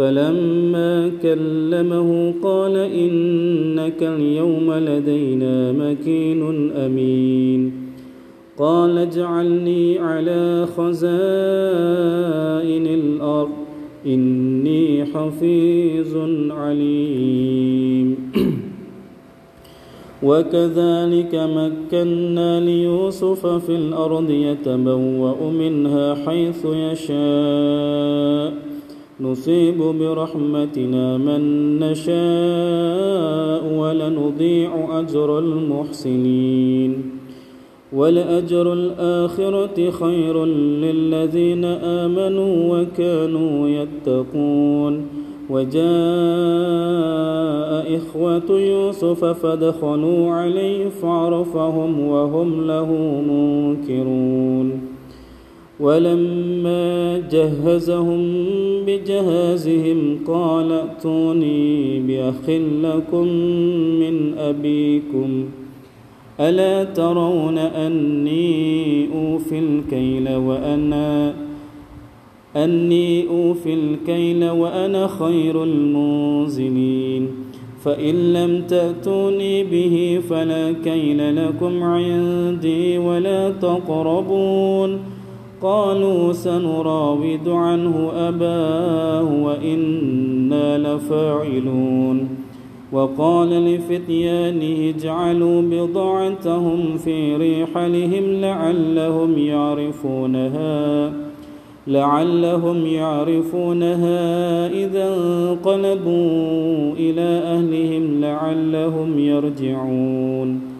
فلما كلمه قال إنك اليوم لدينا مكين أمين. قال اجعلني على خزائن الأرض إني حفيظ عليم. وكذلك مكنا ليوسف في الأرض يتبوأ منها حيث يشاء. نصيب برحمتنا من نشاء ولنضيع أجر المحسنين ولأجر الآخرة خير للذين آمنوا وكانوا يتقون وجاء إخوة يوسف فدخلوا عليه فعرفهم وهم له منكرون ولما جهزهم بجهازهم قال ائتوني بأخ لكم من أبيكم ۖ ألا ترون أني أوفي الكيل وأنا أني أوفي الكيل وأنا خير المنزلين فإن لم تأتوني به فلا كيل لكم عندي ولا تقربون. قالوا سنراود عنه أباه وإنا لفاعلون. وقال لفتيانه اجعلوا بضاعتهم في رحلهم لعلهم يعرفونها لعلهم يعرفونها إذا انقلبوا إلى أهلهم لعلهم يرجعون.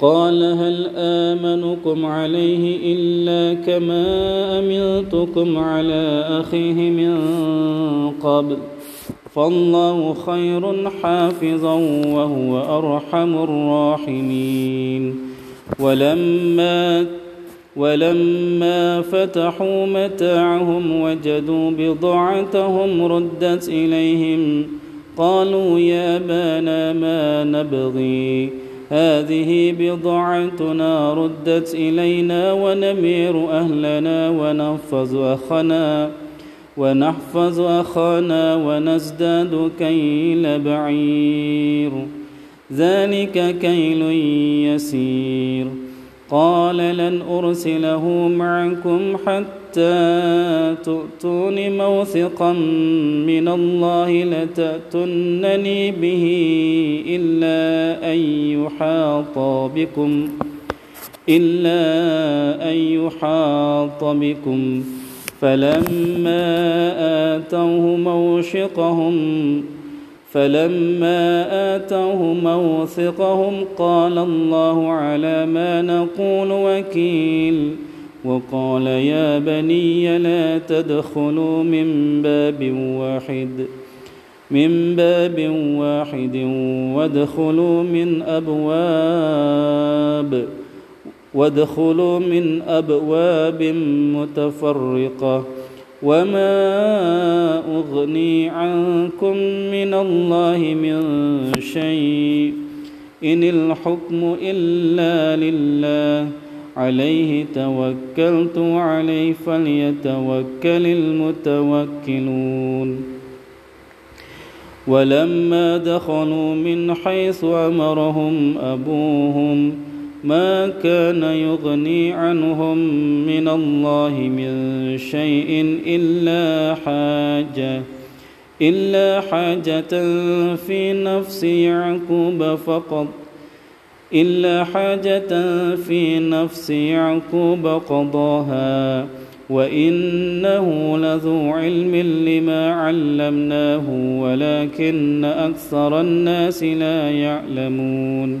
قال هل آمنكم عليه إلا كما أمنتكم على أخيه من قبل فالله خير حافظا وهو أرحم الراحمين ولما ولما فتحوا متاعهم وجدوا بضاعتهم ردت إليهم قالوا يا بانا ما نبغي هذه بضاعتنا ردت إلينا ونمير أهلنا ونحفظ أخنا ونحفظ أخانا ونزداد كيل بعير. ذلك كيل يسير. قال لن أرسله معكم حتى تؤتون موثقا من الله لتأتنني به إلا أن يحاط بكم إلا أن يحاط بكم. فلما آتوه موشقهم فلما آتوه موثقهم قال الله على ما نقول وكيل وقال يا بني لا تدخلوا من باب واحد من باب واحد وادخلوا من أبواب وادخلوا من أبواب متفرقة وما أغني عنكم من الله من شيء إن الحكم إلا لله عليه توكلت عليه فليتوكل المتوكلون ولما دخلوا من حيث أمرهم أبوهم ما كان يغني عنهم من الله من شيء إلا حاجة إلا حاجة في نفس يعقوب فقط إلا حاجة في نفس يعقوب قضاها وإنه لذو علم لما علمناه ولكن أكثر الناس لا يعلمون.